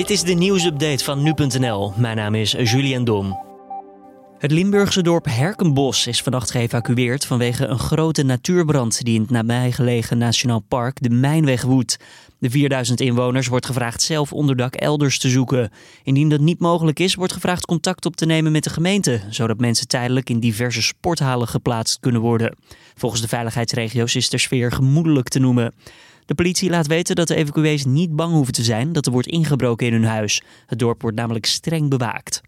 Dit is de nieuwsupdate van nu.nl. Mijn naam is Julian Dom. Het Limburgse dorp Herkenbos is vannacht geëvacueerd vanwege een grote natuurbrand die in het nabijgelegen Nationaal Park de Mijnweg woedt. De 4000 inwoners wordt gevraagd zelf onderdak elders te zoeken. Indien dat niet mogelijk is, wordt gevraagd contact op te nemen met de gemeente, zodat mensen tijdelijk in diverse sporthalen geplaatst kunnen worden. Volgens de veiligheidsregio's is de sfeer gemoedelijk te noemen. De politie laat weten dat de evacuees niet bang hoeven te zijn dat er wordt ingebroken in hun huis. Het dorp wordt namelijk streng bewaakt.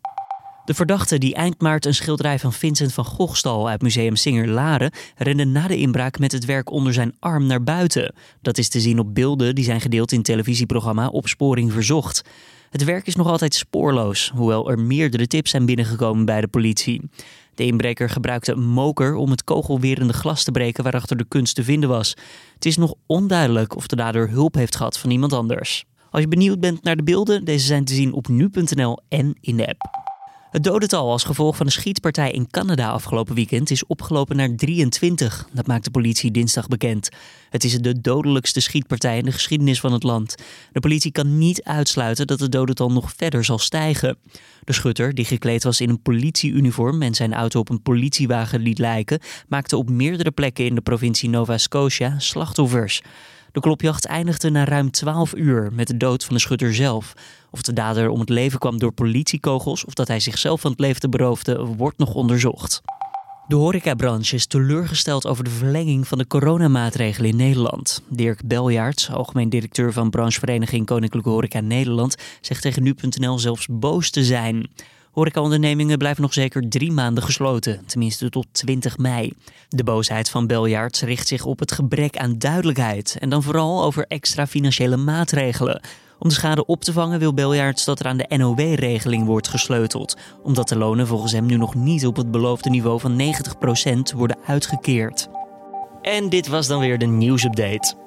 De verdachte die eind maart een schilderij van Vincent van Gogh stal uit museum Singer Laren, rende na de inbraak met het werk onder zijn arm naar buiten. Dat is te zien op beelden die zijn gedeeld in het televisieprogramma Opsporing Verzocht. Het werk is nog altijd spoorloos, hoewel er meerdere tips zijn binnengekomen bij de politie. De inbreker gebruikte een moker om het kogelwerende glas te breken waarachter de kunst te vinden was. Het is nog onduidelijk of de dader hulp heeft gehad van iemand anders. Als je benieuwd bent naar de beelden, deze zijn te zien op nu.nl en in de app. Het dodental als gevolg van de schietpartij in Canada afgelopen weekend is opgelopen naar 23. Dat maakt de politie dinsdag bekend. Het is de dodelijkste schietpartij in de geschiedenis van het land. De politie kan niet uitsluiten dat het dodental nog verder zal stijgen. De schutter, die gekleed was in een politieuniform en zijn auto op een politiewagen liet lijken, maakte op meerdere plekken in de provincie Nova Scotia slachtoffers. De klopjacht eindigde na ruim 12 uur met de dood van de schutter zelf. Of de dader om het leven kwam door politiekogels of dat hij zichzelf van het leven beroofde, wordt nog onderzocht. De horecabranche is teleurgesteld over de verlenging van de coronamaatregelen in Nederland. Dirk Beljaerts, algemeen directeur van branchevereniging Koninklijke Horeca Nederland, zegt tegen nu.nl zelfs boos te zijn. Horecaondernemingen blijven nog zeker drie maanden gesloten, tenminste tot 20 mei. De boosheid van Beljaards richt zich op het gebrek aan duidelijkheid en dan vooral over extra financiële maatregelen. Om de schade op te vangen wil Beljaards dat er aan de NOW-regeling wordt gesleuteld, omdat de lonen volgens hem nu nog niet op het beloofde niveau van 90% worden uitgekeerd. En dit was dan weer de nieuwsupdate.